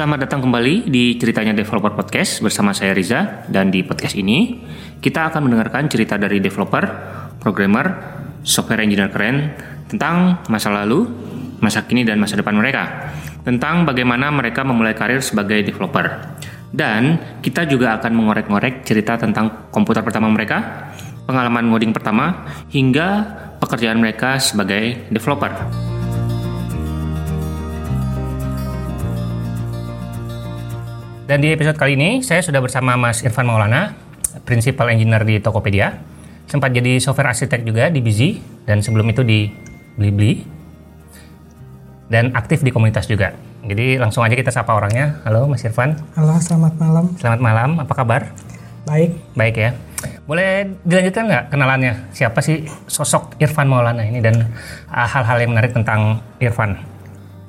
Selamat datang kembali di Ceritanya Developer Podcast bersama saya Riza dan di podcast ini kita akan mendengarkan cerita dari developer, programmer, software engineer keren tentang masa lalu, masa kini dan masa depan mereka, tentang bagaimana mereka memulai karir sebagai developer. Dan kita juga akan mengorek-ngorek cerita tentang komputer pertama mereka, pengalaman ngoding pertama, hingga pekerjaan mereka sebagai developer. Dan di episode kali ini saya sudah bersama Mas Irfan Maulana, Principal Engineer di Tokopedia. Sempat jadi software arsitek juga di Busy dan sebelum itu di Blibli. Dan aktif di komunitas juga. Jadi langsung aja kita sapa orangnya. Halo Mas Irfan. Halo, selamat malam. Selamat malam, apa kabar? Baik. Baik ya. Boleh dilanjutkan nggak kenalannya? Siapa sih sosok Irfan Maulana ini dan uh, hal-hal yang menarik tentang Irfan?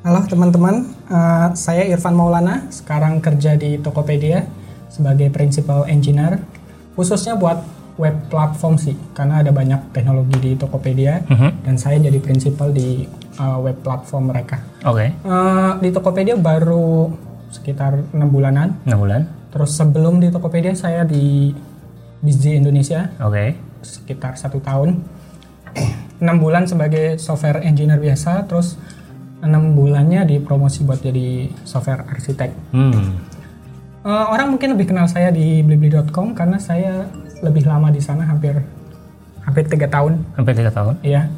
Halo teman-teman, uh, saya Irfan Maulana, sekarang kerja di Tokopedia sebagai Principal Engineer, khususnya buat web platform sih, karena ada banyak teknologi di Tokopedia, Mhm. dan saya jadi Principal di uh, web platform mereka. Oke, Uh, di Tokopedia baru sekitar enam bulanan, 6 bulan. terus sebelum di Tokopedia saya di Busy Indonesia, Oke. sekitar satu tahun enam bulan sebagai software engineer biasa terus enam bulannya dipromosi buat jadi software arsitek Hmm. Eh, orang mungkin lebih kenal saya di blibli.com karena saya lebih lama di sana hampir hampir tiga tahun Hampir tiga tahun. ya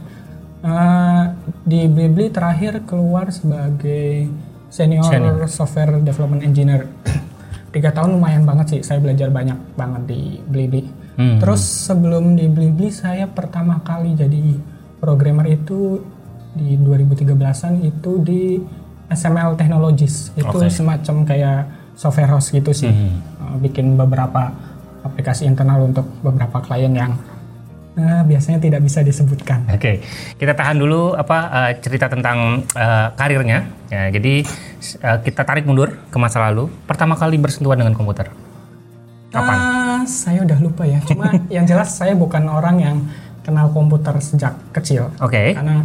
Eh, di blibli terakhir keluar sebagai senior, Senior. software development engineer tiga tahun lumayan banget sih saya belajar banyak banget di blibli Hmm. Terus sebelum di Blibli saya pertama kali jadi programmer itu di 2013-an itu di SML Technologies. Itu Oke. semacam kayak software house gitu sih. Hmm. Uh, bikin beberapa aplikasi internal untuk beberapa klien yang uh, biasanya tidak bisa disebutkan. Oke, kita tahan dulu apa uh, cerita tentang uh, karirnya. Ya, jadi uh, kita tarik mundur ke masa lalu. Pertama kali bersentuhan dengan komputer. Kapan? Ah, saya udah lupa ya. Cuma yang jelas saya bukan orang yang kenal komputer sejak kecil. Oke. Karena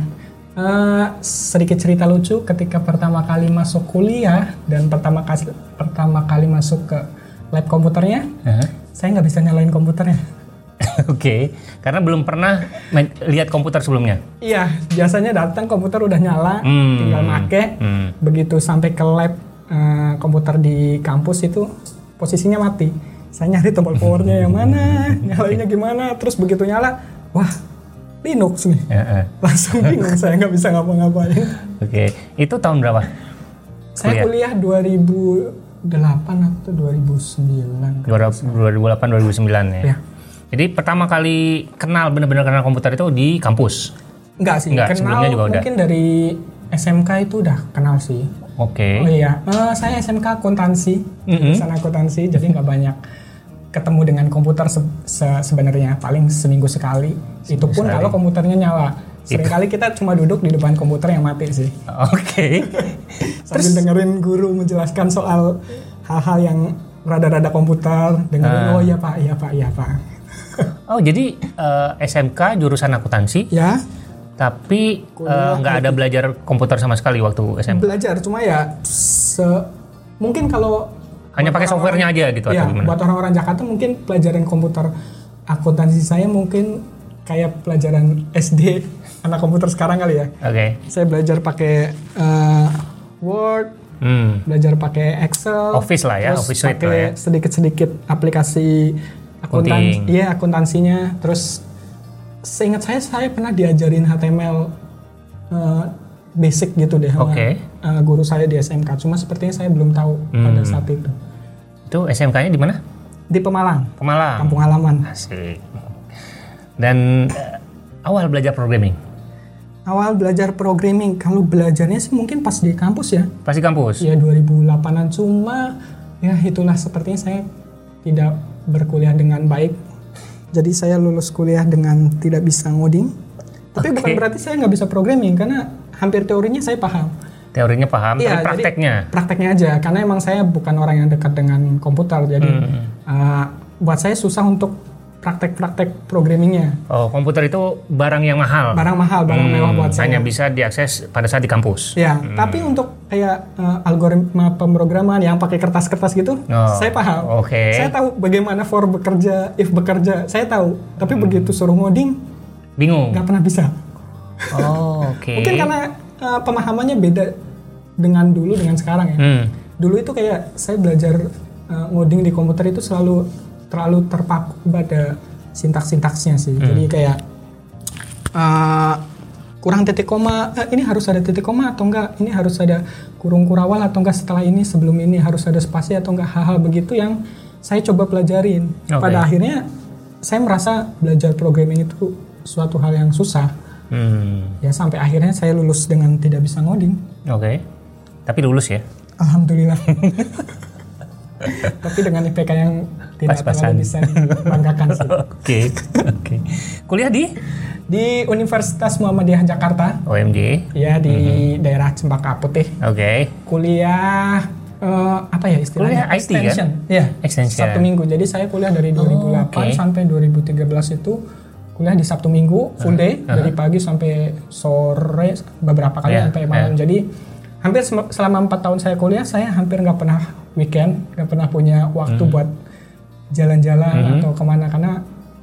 eh, sedikit cerita lucu ketika pertama kali masuk kuliah dan pertama kali pertama kali masuk ke lab komputernya, Hah? saya nggak bisa nyalain komputernya. Oke, karena belum pernah lihat komputer sebelumnya. Iya, biasanya datang komputer udah nyala, Hmm. tinggal make. Hmm. Begitu sampai ke lab eh, komputer di kampus itu posisinya mati. Saya nyari tombol powernya yang mana, nyalainnya gimana. Terus begitu nyala, wah Linux nih. Ya, eh. Langsung bingung saya nggak bisa ngapa-ngapain. Oke, itu tahun berapa? Saya kuliah 2008 atau 2009. 2008 2009 ya. Ya. Jadi pertama kali kenal benar-benar kenal komputer itu di kampus. Enggak sih, Enggak, kenal sebelumnya juga udah. mungkin dari SMK itu udah kenal sih. Oke. Oh iya, Eh, saya SMK akuntansi, Mhm. jurusan akuntansi, jadi nggak banyak ketemu dengan komputer se- se- sebenarnya paling seminggu sekali. Itu pun sekali. kalau komputernya nyala. Seringkali kita cuma duduk di depan komputer yang mati sih. Oke. Sambil dengerin guru menjelaskan soal hal-hal yang rada-rada komputer, dengerin Ah. oh iya pak, iya pak, iya pak. Oh, jadi eh, SMK jurusan akuntansi, Ya, tapi eh, nggak ada belajar komputer sama sekali waktu SMK. belajar cuma ya se mungkin kalau Hanya pakai softwarenya aja gitu ya atau gimana? buat orang-orang Jakarta mungkin pelajaran komputer akuntansi saya mungkin kayak pelajaran SD anak komputer sekarang kali ya Oke. saya belajar pakai eh, Word Hmm. belajar pakai Excel Office lah ya, terus Office suite pakai lah ya. sedikit-sedikit aplikasi akuntan Accounting. iya akuntansinya terus seingat saya saya pernah diajarin HTML eh, basic gitu deh sama Oke. eh, guru saya di SMK cuma sepertinya saya belum tahu pada Hmm. saat itu Itu SMK-nya di mana? di Pemalang Pemalang. kampung halaman Asik. Dan eh, awal belajar programming awal belajar programming kalau belajarnya sih mungkin pas di kampus ya pasti kampus. ya 2008an cuma ya itulah sepertinya saya tidak berkuliah dengan baik jadi saya lulus kuliah dengan tidak bisa ngoding tapi bukan Oke. berarti saya nggak bisa programming karena hampir teorinya saya paham Teorinya paham, Iya, tapi prakteknya. prakteknya aja karena emang saya bukan orang yang dekat dengan komputer jadi Hmm. uh, buat saya susah untuk praktek-praktek programmingnya. Oh, komputer itu barang yang mahal. Barang mahal, barang Hmm, mewah buat saya. Hanya bisa diakses pada saat di kampus. Ya, tapi untuk kayak eh, algoritma pemrograman yang pakai kertas-kertas gitu, Oh, saya paham. oke. Saya tahu bagaimana for bekerja, if bekerja, saya tahu. Tapi Hmm. begitu suruh ngoding, Bingung. nggak pernah bisa. Oh, oke. Mungkin karena eh, pemahamannya beda dengan dulu dengan sekarang ya. Hmm. Dulu itu kayak saya belajar eh, ngoding di komputer itu selalu terlalu terpaku pada sintaks-sintaksnya sih. Hmm. Jadi kayak eh, kurang titik koma, eh, ini harus ada titik koma atau enggak? Ini harus ada kurung kurawal atau enggak setelah ini sebelum ini harus ada spasi atau enggak hal-hal begitu yang saya coba pelajarin. Oke. Pada akhirnya saya merasa belajar programming itu suatu hal yang susah. Hmm. Ya sampai akhirnya saya lulus dengan tidak bisa ngoding. Oke. Tapi lulus ya. Alhamdulillah. Tapi dengan IPK yang tidak Pas-pasan. terlalu bisa dibanggakan sih. Oke. Oke. Kuliah di Di Universitas Muhammadiyah Jakarta, OMJ. ya di daerah Cempaka Putih. Oke. Kuliah eh, apa ya istilahnya? Kuliah IT kan? Extension. Ya. Extension. Sabtu Minggu. Jadi saya kuliah dari 2008 Oh, oke. sampai 2013 itu kuliah di Sabtu Minggu full day dari pagi sampai sore beberapa kali Ya, sampai malam. Jadi hampir selama empat tahun saya kuliah saya hampir nggak pernah weekend, nggak pernah punya waktu Hmm. buat jalan-jalan atau ke mana karena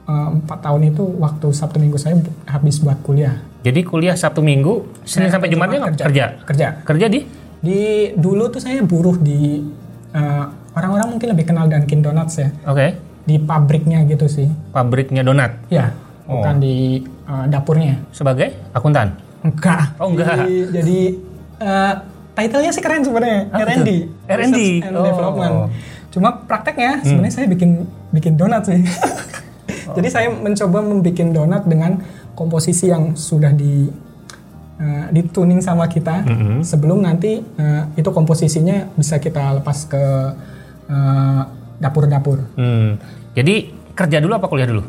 eh, empat tahun itu waktu Sabtu Minggu saya habis buat kuliah. Jadi kuliah Sabtu Minggu, Senin sampai Jumatnya nggak kerja. Kerja. Kerja di? Di dulu tuh saya buruh di eh, orang-orang mungkin lebih kenal Dunkin Donuts ya Oke. di pabriknya gitu sih. Pabriknya donat. Ya, Oh. bukan di uh, dapurnya. Sebagai akuntan. Enggak. Oh, enggak. Jadi, jadi uh, title-nya sih keren sebenarnya. Apa R&D. R&D. And Oh. Development. Cuma prakteknya sebenarnya saya bikin bikin donat sih. Jadi saya mencoba membuat donat dengan komposisi yang sudah di uh, dituning sama kita sebelum nanti uh, itu komposisinya bisa kita lepas ke uh, dapur-dapur. Hmm. Jadi kerja dulu apa kuliah dulu?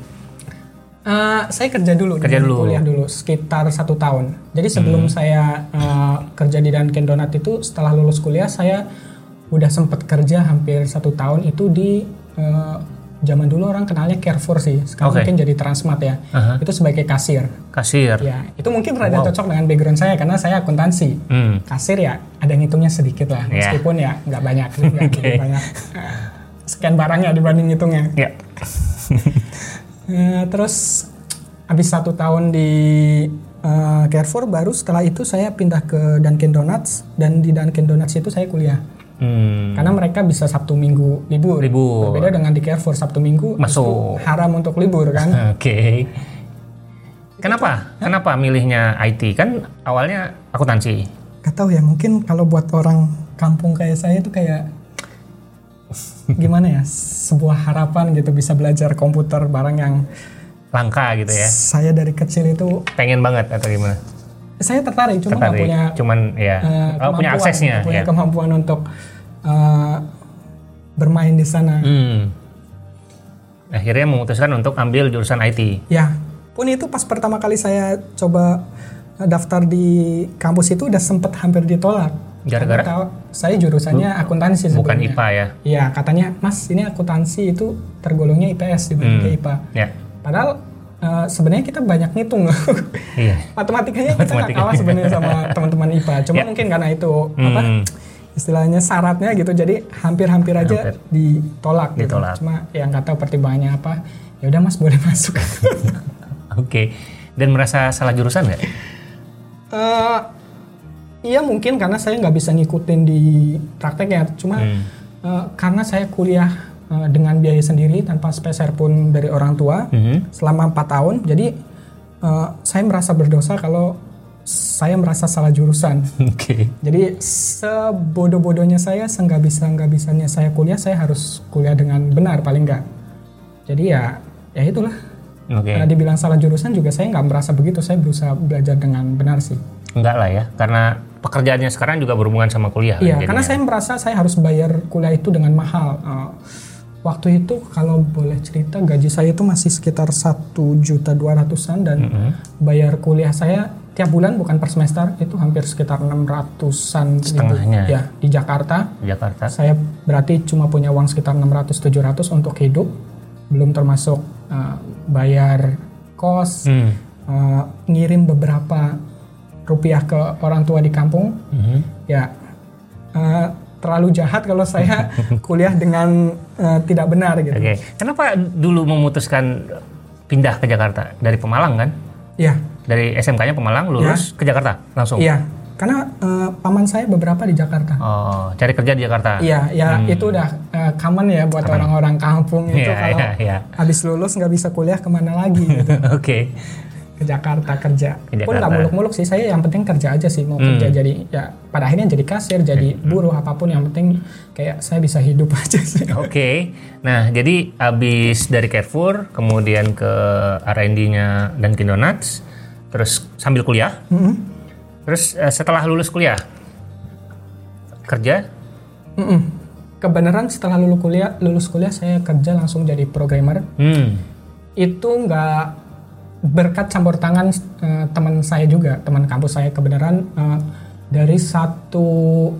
Eh, saya kerja dulu, Kerja dulu. kuliah dulu sekitar satu tahun. Jadi sebelum saya eh, kerja di Dunkin Donut itu, setelah lulus kuliah saya udah sempat kerja hampir satu tahun itu di eh, zaman dulu orang kenalnya Carrefour sih, sekarang Oke. mungkin jadi Transmart ya. Aha. Itu sebagai kasir. Kasir. Ya, itu mungkin rada cocok dengan background saya karena saya akuntansi. Hmm. Kasir ya ada ngitungnya sedikit lah, Ya. meskipun ya nggak banyak, Oke. lebih banyak scan barangnya dibanding ngitungnya. Ya. Eh, terus habis satu tahun di eh, Carrefour baru setelah itu saya pindah ke Dunkin Donuts dan di Dunkin Donuts itu saya kuliah Hmm. karena mereka bisa Sabtu Minggu libur. Libur. Berbeda dengan di Carrefour Sabtu Minggu Masuk. itu haram untuk libur kan. Oke. Kenapa? Kenapa milihnya IT? Kan awalnya akuntansi. Gak tahu ya mungkin kalau buat orang kampung kayak saya itu kayak gimana ya sebuah harapan gitu bisa belajar komputer barang yang Langka gitu ya. saya dari kecil itu Pengen banget atau gimana? saya tertarik cuma Tertarik. punya Cuman ya. eh, oh, punya aksesnya. punya ya. kemampuan untuk eh, bermain di sana. Hmm. Akhirnya memutuskan untuk ambil jurusan IT. Ya, pun itu pas pertama kali saya coba daftar di kampus itu udah sempet hampir ditolak. Gara-gara? Tahu- saya jurusannya akuntansi Bukan sebelumnya. IPA ya. Iya, katanya Mas ini akuntansi itu tergolongnya IPS dibanding Hmm. IPA. Ya. Padahal eh, sebenarnya kita banyak ngitung loh. Iya. Matematikanya kita nggak kalah sebenarnya sama teman-teman IPA. Cuma Ya. mungkin karena itu apa Hmm. istilahnya syaratnya gitu. Jadi hampir-hampir aja Hampir. ditolak. gitu. Ditolak. Cuma yang nggak tahu pertimbangannya apa. Ya udah Mas boleh masuk. Oke. Dan merasa salah jurusan nggak? Eh, iya mungkin karena saya nggak bisa ngikutin di prakteknya. Cuma Hmm. eh, karena saya kuliah eh, dengan biaya sendiri tanpa speser pun dari orang tua Mhm. selama empat tahun. Jadi eh, saya merasa berdosa kalau saya merasa salah jurusan. Oke. Jadi sebodoh-bodohnya saya, senggak bisa nggak bisanya saya kuliah, saya harus kuliah dengan benar paling nggak. Jadi ya, ya itulah. Oke. Karena dibilang salah jurusan juga saya nggak merasa begitu. Saya berusaha belajar dengan benar sih. Enggak lah ya, karena pekerjaannya sekarang juga berhubungan sama kuliah. Iya, kan karena saya merasa saya harus bayar kuliah itu dengan mahal. Eh, waktu itu kalau boleh cerita gaji saya itu masih sekitar satu juta dua ratusan dan Mm-hmm. bayar kuliah saya tiap bulan bukan per semester itu hampir sekitar enam ratusan ribu. Setengahnya. Ya di Jakarta Di Jakarta. saya berarti cuma punya uang sekitar 600-700 untuk hidup belum termasuk uh, bayar kos, Hmm. uh, ngirim beberapa rupiah ke orang tua di kampung, Mhm. ya uh, terlalu jahat kalau saya kuliah dengan uh, tidak benar gitu. Oke. Kenapa dulu memutuskan pindah ke Jakarta dari Pemalang kan? Iya, Dari SMK-nya Pemalang lulus ke Jakarta langsung. iya. Karena uh, paman saya beberapa di Jakarta. Oh, cari kerja di Jakarta. Iya, ya itu udah uh, common ya buat orang-orang kampung itu Iya, kalau iya, iya. habis lulus nggak bisa kuliah ke mana lagi gitu. Oke. Ke Jakarta kerja. Ke Pun nggak Jakarta. muluk-muluk sih saya yang penting kerja aja sih mau Hmm. kerja jadi ya pada akhirnya jadi kasir, jadi buruh apa pun yang penting kayak saya bisa hidup aja sih. Oke. Nah, jadi abis dari Carrefour, kemudian ke R&D-nya Dunkin Donuts, terus sambil kuliah. Mm-mm. Terus eh, setelah lulus kuliah kerja Mm-mm. Kebenaran setelah lulus kuliah, lulus kuliah saya kerja langsung jadi programmer. hmm Itu nggak berkat campur tangan eh, teman saya juga, teman kampus saya kebenaran eh, dari satu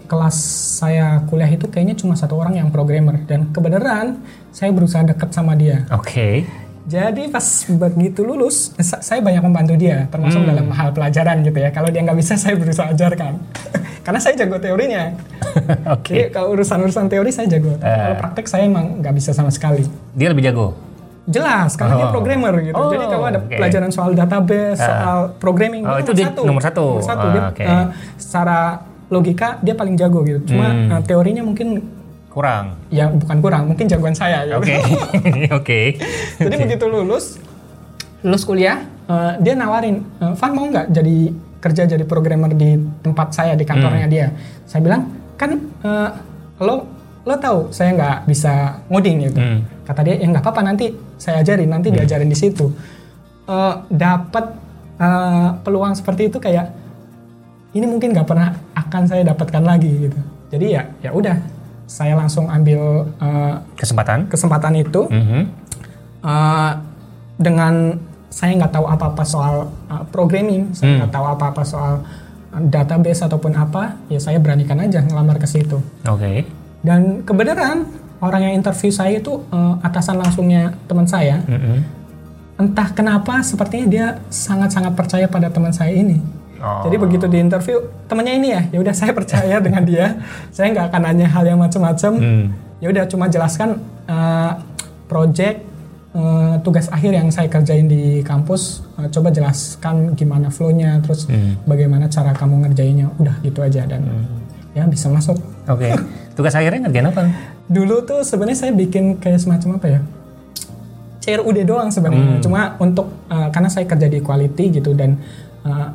kelas saya kuliah itu kayaknya cuma satu orang yang programmer dan kebenaran saya berusaha dekat sama dia. oke Jadi pas begitu lulus, sa- saya banyak membantu dia, termasuk dalam hal pelajaran gitu ya. Kalau dia nggak bisa, saya berusaha ajarkan. Karena saya jago teorinya. oke Jadi kalau urusan-urusan teori saya jago. Eh. Kalau praktek saya emang nggak bisa sama sekali. dia lebih jago Jelas, karena dia Oh. programmer gitu. Oh, Jadi kalau ada oke. pelajaran soal database, soal programming, Oh, dia itu dia nomor satu. Nomor satu. Ah, Dia, eh, secara logika dia paling jago gitu. Cuma Hmm. eh, teorinya mungkin kurang ya bukan kurang, mungkin jagoan saya. Gitu. oke oke Jadi begitu lulus, lulus kuliah, eh, dia nawarin, Van mau nggak jadi kerja jadi programmer di tempat saya di kantornya Hmm. dia? Saya bilang, kan eh, lo lo tahu saya nggak bisa ngoding gitu. Hmm. Kata dia, ya nggak apa-apa nanti saya ajarin, nanti diajarin di situ. Eh, Dapat eh, peluang seperti itu kayak ini mungkin nggak pernah akan saya dapatkan lagi gitu. Jadi ya ya udah, saya langsung ambil eh, kesempatan kesempatan itu. Mhm. Uh, dengan saya nggak tahu apa-apa soal uh, programming, saya nggak tahu apa-apa soal uh, database ataupun apa, ya saya beranikan aja ngelamar ke situ. oke Dan kebenaran orang yang interview saya itu uh, atasan langsungnya teman saya. Mhm. Entah kenapa sepertinya dia sangat-sangat percaya pada teman saya ini. Oh. Jadi begitu di interview temannya ini ya, ya udah saya percaya dengan dia. Saya nggak akan nanya hal yang macam-macam. Hmm. Ya udah cuma jelaskan uh, project uh, tugas akhir yang saya kerjain di kampus. Uh, coba jelaskan gimana flow-nya, terus Hmm. bagaimana cara kamu ngerjainnya. Udah gitu aja dan ya bisa masuk. oke tugas akhirnya ngerjain apa Dulu tuh sebenarnya saya bikin kayak semacam apa ya? CRUD doang sebenarnya. Cuma untuk uh, karena saya kerja di quality gitu dan uh,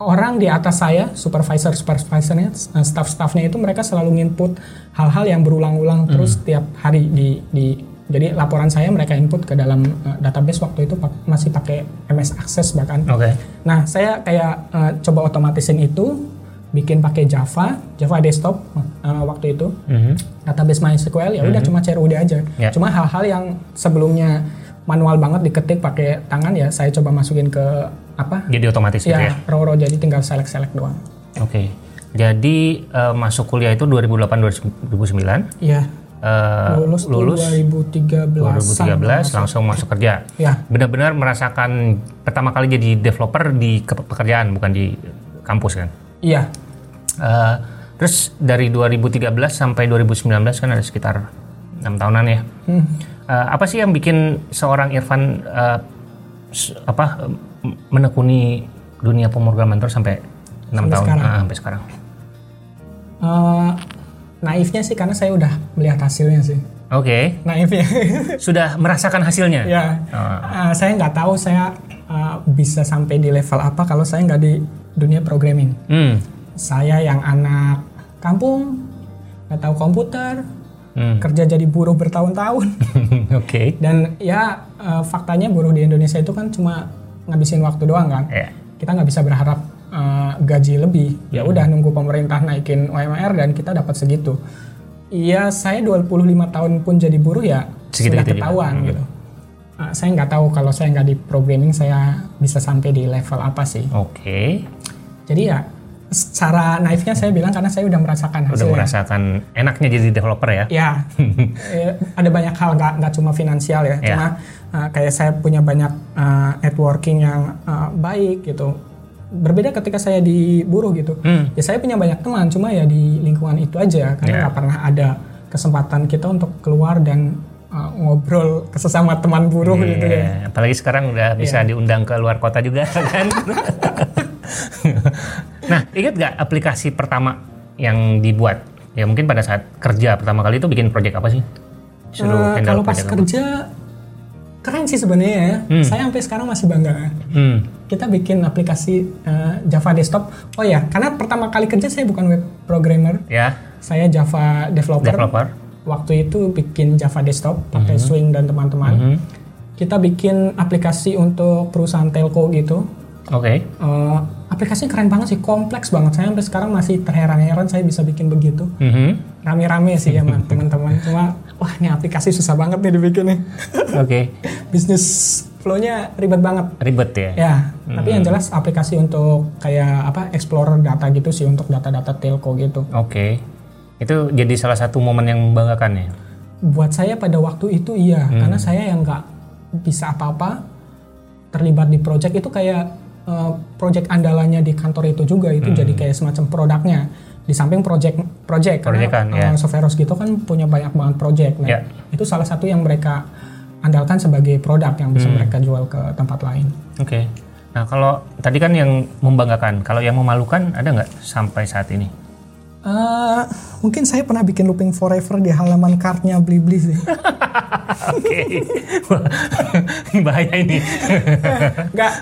orang di atas saya, supervisor supervisornya, uh, staff-staffnya itu mereka selalu nginput hal-hal yang berulang-ulang terus tiap hari di di jadi laporan saya mereka input ke dalam uh, database waktu itu pak- masih pakai MS Access bahkan. oke Nah, saya kayak uh, coba otomatisin itu, bikin pakai Java, Java desktop uh, waktu itu, Mhm. database MySQL ya udah cuma CRUD aja. Ya. Cuma hal-hal yang sebelumnya manual banget diketik pakai tangan ya saya coba masukin ke apa? jadi otomatis gitu ya Ya, row-row jadi tinggal select-select doang. Oke. Jadi eh, masuk kuliah itu 2008 2009. Iya. Eh, lulus, tuh lulus 2013. 2013 langsung masuk kerja. Ya. Benar-benar merasakan pertama kali jadi developer di ke- pekerjaan bukan di kampus kan. Iya. Eh, terus dari 2013 sampai 2019 kan ada sekitar enam tahunan ya. Hmm. Eh, apa sih yang bikin seorang Irfan s- apa menekuni dunia pemrograman terus sampai enam tahun sekarang. Ah, sampai sekarang? Eh, naifnya sih karena saya udah melihat hasilnya sih. Oke, Naifnya. sudah merasakan hasilnya. ya. Ah. Eh, saya nggak tahu saya eh, bisa sampai di level apa kalau saya nggak di dunia programming. Hmm. Saya yang anak kampung, nggak tahu komputer, Hmm. kerja jadi buruh bertahun-tahun. Oke. Dan ya eh, faktanya buruh di Indonesia itu kan cuma ngabisin waktu doang kan. Ya. Kita nggak bisa berharap eh, gaji lebih. Ya Hmm. udah nunggu pemerintah naikin UMR dan kita dapat segitu. Iya, saya 25 tahun pun jadi buruh ya Segitu sudah gitu juga. ketahuan Hmm. gitu. Eh, saya nggak tahu kalau saya nggak di programming saya bisa sampai di level apa sih. Oke. Jadi ya secara naifnya saya bilang karena saya udah merasakan Udah hasilnya. merasakan enaknya jadi developer ya? Ya, eh, ada banyak hal nggak nggak cuma finansial ya, Ya. cuma eh, kayak saya punya banyak eh, networking yang baik gitu. Berbeda ketika saya di buruh gitu. Hmm. Ya saya punya banyak teman, cuma ya di lingkungan itu aja karena Ya. nggak pernah ada kesempatan kita untuk keluar dan eh, ngobrol sesama teman buruh gitu ya. Iya, Apalagi sekarang udah bisa diundang ke luar kota juga kan. nah, ingat gak aplikasi pertama yang dibuat? Ya mungkin pada saat kerja pertama kali itu bikin project apa sih? Suruh handle kalau pas project apa? kerja keren sih sebenarnya ya. Hmm. Saya sampai sekarang masih bangga. Hmm. kita bikin aplikasi eh, Java desktop. Oh ya, karena pertama kali kerja saya bukan web programmer, Ya, saya Java developer. developer. Waktu itu bikin Java desktop pakai Swing dan teman-teman. Mhm. Kita bikin aplikasi untuk perusahaan telco gitu. Oke. Eh, aplikasinya keren banget sih, kompleks banget. Saya sampai sekarang masih terheran-heran saya bisa bikin begitu. Mhm. Rame-rame sih ya man, teman-teman. Cuma wah ini aplikasi susah banget nih dibikinnya. Oke. Bisnis flow-nya ribet banget. Ribet ya. Ya, tapi yang jelas aplikasi untuk kayak apa explorer data gitu sih untuk data-data telco gitu. Oke. Itu jadi salah satu momen yang membanggakan ya. Buat saya pada waktu itu iya, karena saya yang nggak bisa apa-apa terlibat di project itu kayak eh, project andalannya di kantor itu juga itu jadi kayak semacam produknya. Di samping project project Proyekan, karena ya. eh, Soveros gitu kan punya banyak banget project. Nah, Ya. itu salah satu yang mereka andalkan sebagai produk yang bisa mereka jual ke tempat lain. Oke. Nah kalau tadi kan yang membanggakan, kalau yang memalukan ada nggak sampai saat ini? Eh, mungkin saya pernah bikin looping forever di halaman kartnya Blibli sih. Oke. Ini bahaya ini. Gak,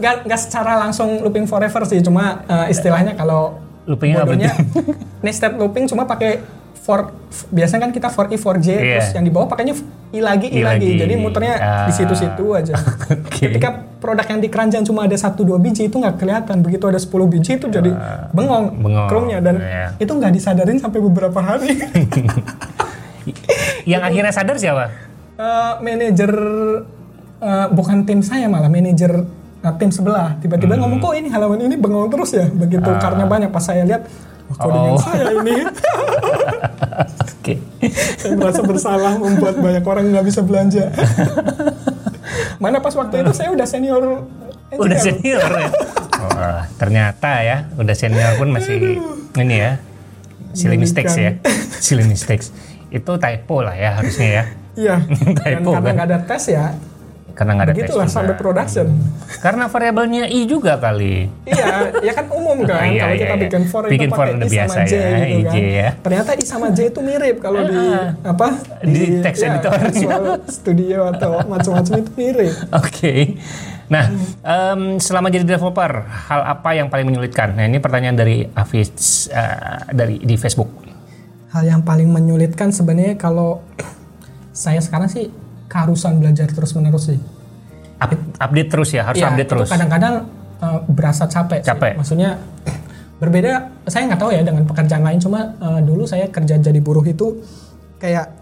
gak, gak secara langsung looping forever sih, cuma eh, istilahnya kalau Loopingnya apa bodohnya nested looping cuma pakai for biasanya kan kita for i for j Iya. terus yang di bawah pakainya i lagi i, I lagi. lagi. jadi muternya Ah. di situ-situ aja. Oke. Ketika produk yang di keranjang cuma ada satu dua biji itu nggak kelihatan, begitu ada 10 biji itu jadi bengong, bengong. Chrome-nya dan Iya. itu nggak disadarin sampai beberapa hari. Yang akhirnya sadar siapa? Eh, manajer eh, bukan tim saya malah manajer eh, tim sebelah tiba-tiba Hmm. ngomong kok ini halaman ini bengong terus ya begitu karena banyak pas saya lihat codingan Oh. saya ini Oke. saya merasa bersalah membuat banyak orang nggak bisa belanja mana pas waktu itu saya udah senior Udah senior ya. Wah, ternyata ya, udah senior pun masih ini ya. Silly mistakes ya. Silly mistakes. Itu typo lah ya harusnya ya. iya dan Typo karena kan? nggak ada tes ya Karena nggak ada tes begitulah juga. sampai production Karena variabelnya i juga kali. Iya, ya kan umum kan. Iya, kalau iya, kita iya. bikin for itu Bikin for pakai i sama biasa j ya, gitu IJ kan. ya. Ternyata i sama j itu mirip kalau di Ah. apa? Di text editor. Visual Studio atau macam-macam itu mirip. Oke. Nah, em, selama jadi developer, hal apa yang paling menyulitkan? Nah, ini pertanyaan dari Hafiz eh, dari di Facebook. Hal yang paling menyulitkan sebenarnya kalau saya sekarang sih keharusan belajar terus-menerus sih. Up- update terus ya, harus Iya, update terus. kadang-kadang uh, berasa capek. sih. Capek. Maksudnya berbeda. Saya nggak tahu ya dengan pekerjaan lain. Cuma uh, dulu saya kerja jadi buruh itu kayak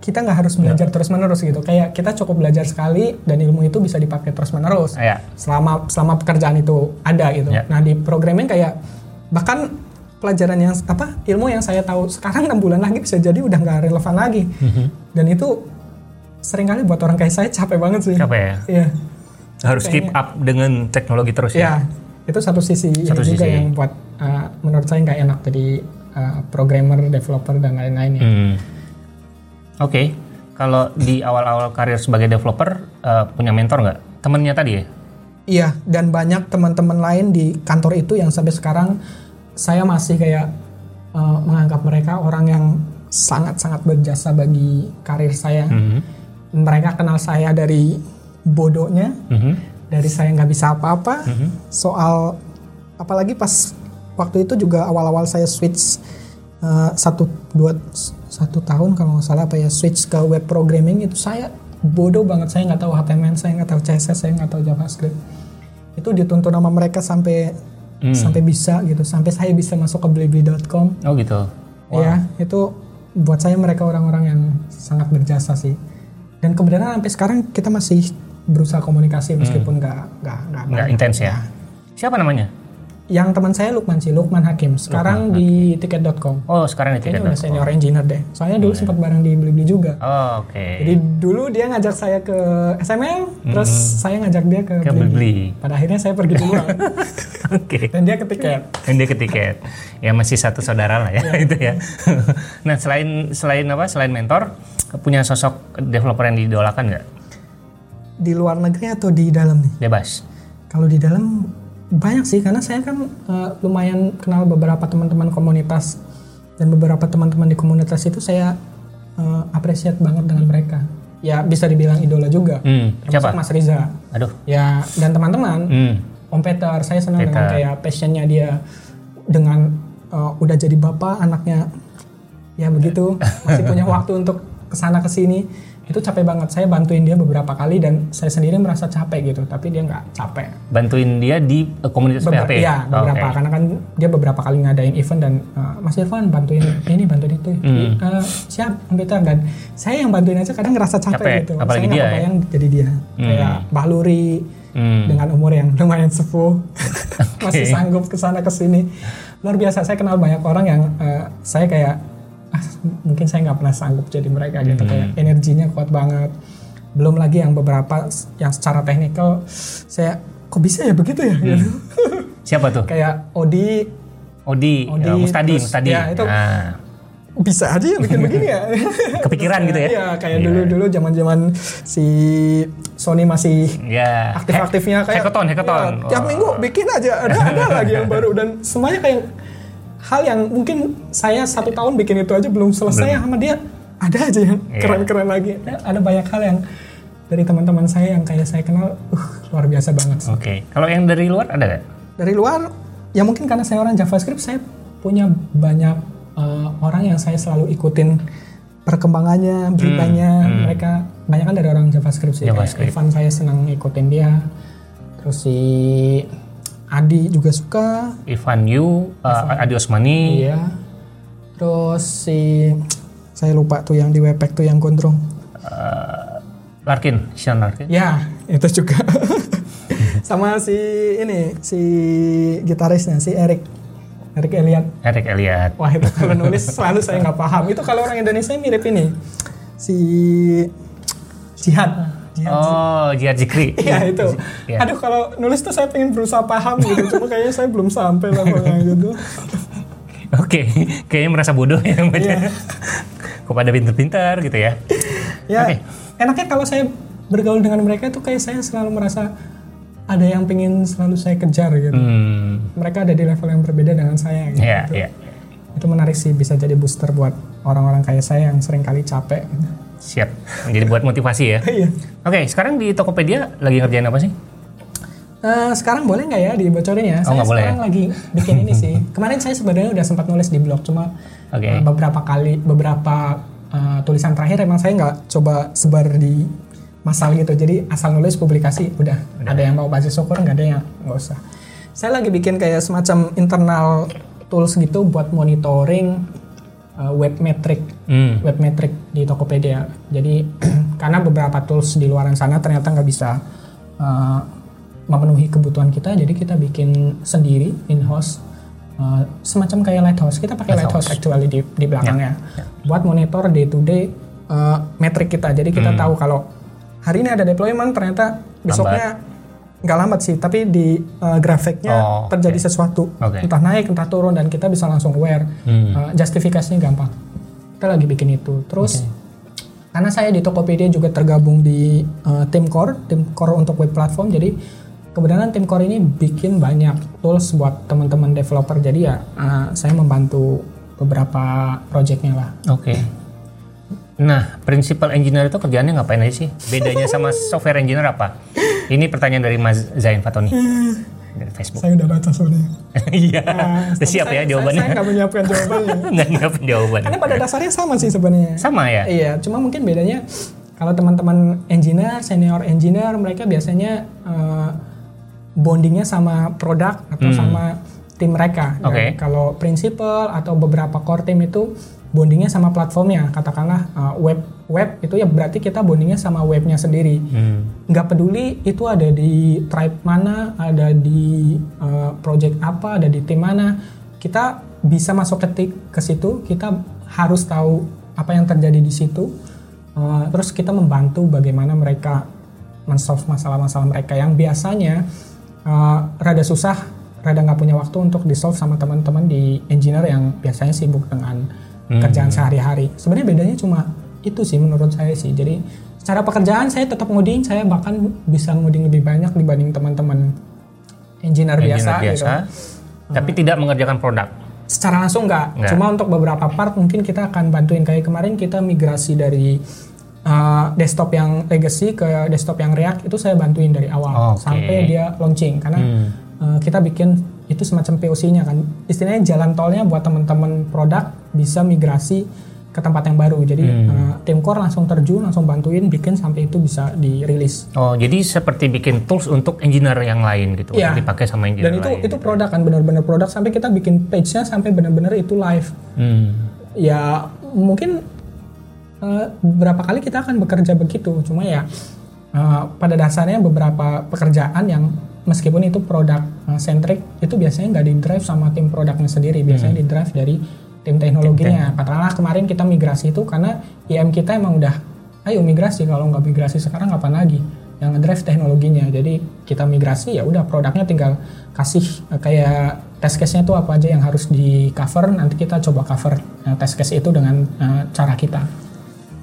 kita nggak harus belajar terus menerus gitu. Kayak kita cukup belajar sekali dan ilmu itu bisa dipakai terus menerus. Ya. Selama selama pekerjaan itu ada gitu. Ya. Nah di programming kayak bahkan pelajaran yang apa ilmu yang saya tahu sekarang enam bulan lagi bisa jadi udah nggak relevan lagi. Mhm. Dan itu sering kali buat orang kayak saya capek banget sih. Capek ya. Iya. Harus keep up dengan teknologi terus ya. Ya, itu satu sisi Satu ini juga sisi. yang buat uh, menurut saya nggak enak jadi uh, programmer, developer dan lain-lainnya. Hmm. Oke. Kalau di awal-awal karir sebagai developer eh, punya mentor nggak? Temennya tadi ya? Iya, dan banyak teman-teman lain di kantor itu yang sampai sekarang saya masih kayak uh, menganggap mereka orang yang sangat-sangat berjasa bagi karir saya. Mhm. Mereka kenal saya dari bodohnya, Mhm. dari saya nggak bisa apa-apa. Soal apalagi pas waktu itu juga awal-awal saya switch uh, satu dua satu tahun kalau nggak salah apa ya switch ke web programming itu saya bodoh banget. Saya nggak tahu HTML saya nggak tahu CSS saya nggak tahu JavaScript. Itu dituntun sama mereka sampai sampai bisa gitu. Sampai saya bisa masuk ke blibli.com Oh gitu. ya itu buat saya mereka orang-orang yang sangat berjasa sih dan kebenaran sampai sekarang kita masih berusaha komunikasi meskipun nggak nggak nggak Nggak intens ya. Siapa namanya? Yang teman saya Lukman sih, Lukman Hakim. Sekarang di tiket.com. Oh, sekarang di Kayaknya udah tiket.com. senior engineer deh. Soalnya dulu sempat bareng di Blibli juga. Oh, oke. Jadi dulu dia ngajak saya ke SML, terus saya ngajak dia ke, Ke Blibli. Blibli. Pada akhirnya saya pergi duluan. Oke. Dan dia ke tiket. Dan dia ke tiket. Ya masih satu saudara lah ya Iya. itu ya. nah, selain selain apa? Selain mentor, punya sosok developer yang didolakan nggak? Di luar negeri atau di dalam nih? Bebas. Kalau di dalam banyak sih karena saya kan eh, lumayan kenal beberapa teman-teman komunitas dan beberapa teman-teman di komunitas itu saya eh, appreciate banget dengan mereka. Ya bisa dibilang idola juga. Hmm, Termasuk siapa? Mas Riza. Aduh. Ya dan teman-teman Hmm. Om Peter, saya senang dengan Peter. kayak passionnya dia dengan uh, udah jadi bapak, anaknya ya begitu masih punya waktu untuk ke sana ke sini itu capek banget. Saya bantuin dia beberapa kali dan saya sendiri merasa capek gitu, tapi dia nggak capek. Bantuin dia di eh, komunitas Beber- PHP. Iya beberapa, Oke. karena kan dia beberapa kali ngadain event dan uh, Mas Irfan bantuin ini bantuin itu, Hmm. Uh, siap Om Peter dan saya yang bantuin aja kadang ngerasa capek, Capek, gitu. apalagi saya dia nggak ya. kebayang jadi dia, kayak Bahluri Hmm. dengan umur yang lumayan sepuh masih sanggup ke sana ke sini luar biasa saya kenal banyak orang yang eh, saya kayak mungkin saya nggak pernah sanggup jadi mereka gitu Hmm. kayak energinya kuat banget belum lagi yang beberapa yang secara teknikal saya kok bisa ya begitu ya Hmm. gitu Siapa tuh? kayak Odi Odi, Odi, ya, Mustadi, terus- Mustadi. ya, itu. Nah, bisa aja ya bikin begini ya kepikiran gitu ya? Iya kayak dulu dulu zaman zaman si Sony masih ya. aktif-aktifnya kayak hackathon, hackathon. ya, tiap Oh. minggu bikin aja ada ada lagi yang baru dan semuanya kayak hal yang mungkin saya satu tahun bikin itu aja belum selesai sama dia ada aja yang Iya. keren-keren lagi ada, ada banyak hal yang dari teman-teman saya yang kayak saya kenal uh, luar biasa banget. Oke. Kalau yang dari luar ada nggak? dari luar ya mungkin karena saya orang JavaScript saya punya banyak uh, orang yang saya selalu ikutin perkembangannya beritanya mereka banyak kan dari orang JavaScript sih Kayak JavaScript. Evan saya senang ngikutin dia terus si Adi juga suka. Ivan Yu, uh, Adi Osmani, iya. Terus si saya lupa tuh yang di Webpack tuh yang gondrong. Uh, Larkin, Sean Larkin. ya itu juga. Sama si ini si gitarisnya si Eric. Eric Elliot Eric Elliot. Wah itu kalau nulis selalu saya nggak paham. Itu kalau orang Indonesia mirip ini. Si Jihad. Jihad. Oh, Jihad Zikri. Iya itu. Iya. Aduh kalau nulis tuh saya pengen berusaha paham gitu. Cuma kayaknya saya belum sampai levelnya gitu. Oke, kayaknya merasa bodoh ya baca. Iya. Kok pada pinter-pinter gitu ya. Ya Oke. enaknya kalau saya bergaul dengan mereka tuh kayak saya selalu merasa ada yang pengen selalu saya kejar gitu. Hmm, Mereka ada di level yang berbeda dengan saya. Gitu. ya, ya. Itu menarik sih bisa jadi booster buat orang-orang kayak saya yang sering kali capek. Siap. Jadi buat motivasi ya. Iya. Oke, sekarang di Tokopedia lagi ngerjain apa sih? Eh, sekarang boleh nggak ya dibocorin ya? Oh, saya boleh sekarang lagi bikin ini sih. Kemarin saya sebenarnya udah sempat nulis di blog, cuma Oke. eh, beberapa kali, beberapa eh, tulisan terakhir emang saya nggak coba sebar di masal gitu. Jadi asal nulis publikasi, udah. Ada yang mau baca syukur, nggak ada yang nggak usah. Saya lagi bikin kayak semacam internal tools gitu buat monitoring eh, web metric Hmm. web metric di Tokopedia. Jadi karena beberapa tools di luaran sana ternyata nggak bisa uh, memenuhi kebutuhan kita, jadi kita bikin sendiri in house semacam kayak lighthouse. Kita pakai lighthouse, actually di, di belakangnya buat monitor day to day uh, metric kita. Jadi kita Hmm. tahu kalau hari ini ada deployment ternyata besoknya nggak lambat sih, tapi di uh, grafiknya Oh, terjadi sesuatu Oke. entah naik entah turun dan kita bisa langsung aware. Hmm. Uh, justifikasinya gampang. Kita lagi bikin itu. Terus karena saya di Tokopedia juga tergabung di uh, tim core, tim core untuk web platform. Jadi kebetulan tim core ini bikin banyak tools buat teman-teman developer. Jadi ya uh, saya membantu beberapa projectnya lah. Oke. Nah, principal engineer itu kerjaannya ngapain aja sih? Bedanya sama software engineer apa? Ini pertanyaan dari Mas Zain Fatoni dari Facebook. Saya udah baca soalnya. Iya, Nah, udah siap saya- ya jawabannya. Saya, saya nggak menyiapkan jawabannya. Nggak nggak jawaban. Karena pada dasarnya sama sih sebenarnya. Sama ya? Iya, cuma mungkin bedanya kalau teman-teman engineer, senior engineer, mereka biasanya eh, bondingnya sama produk atau sama tim mereka. Hmm. Oke. Kalau principal atau beberapa core team itu bondingnya sama platformnya, katakanlah eh, web web itu ya berarti kita bondingnya sama webnya sendiri. Hmm. Nggak peduli itu ada di tribe mana, ada di uh, project apa, ada di tim mana, kita bisa masuk ke ke situ. Kita harus tahu apa yang terjadi di situ. Uh, terus kita membantu bagaimana mereka mensolve masalah-masalah mereka yang biasanya uh, rada susah, rada nggak punya waktu untuk di solve sama teman-teman di engineer yang biasanya sibuk dengan Hmm. kerjaan sehari-hari. Sebenarnya bedanya cuma itu sih menurut saya sih. Jadi secara pekerjaan saya tetap ngoding, saya bahkan bisa ngoding lebih banyak dibanding teman-teman engineer, Engineer biasa, biasa, gitu. tapi tidak mengerjakan produk. Secara langsung nggak, cuma untuk beberapa part mungkin kita akan bantuin kayak kemarin kita migrasi dari uh, desktop yang legacy ke desktop yang React itu saya bantuin dari awal Oke. sampai dia launching karena Hmm. uh, kita bikin itu semacam POC-nya kan. Istilahnya jalan tolnya buat teman-teman produk bisa migrasi ke tempat yang baru. Jadi Hmm. uh, tim core langsung terjun, langsung bantuin bikin sampai itu bisa dirilis. Oh, jadi seperti bikin tools untuk engineer yang lain gitu, untuk dipakai sama engineer Dan itu lain. itu produk kan benar-benar produk sampai kita bikin page-nya sampai benar-benar itu live. Hmm. Ya mungkin uh, beberapa kali kita akan bekerja begitu. Cuma ya uh, pada dasarnya beberapa pekerjaan yang meskipun itu produk uh, centric itu biasanya nggak di drive sama tim produknya sendiri. Biasanya di drive dari tim teknologinya. Katakanlah kemarin kita migrasi itu karena IM kita emang udah ayo migrasi kalau nggak migrasi sekarang kapan lagi yang drive teknologinya jadi kita migrasi ya udah produknya tinggal kasih uh, kayak test case-nya itu apa aja yang harus di cover nanti kita coba cover uh, test case itu dengan uh, cara kita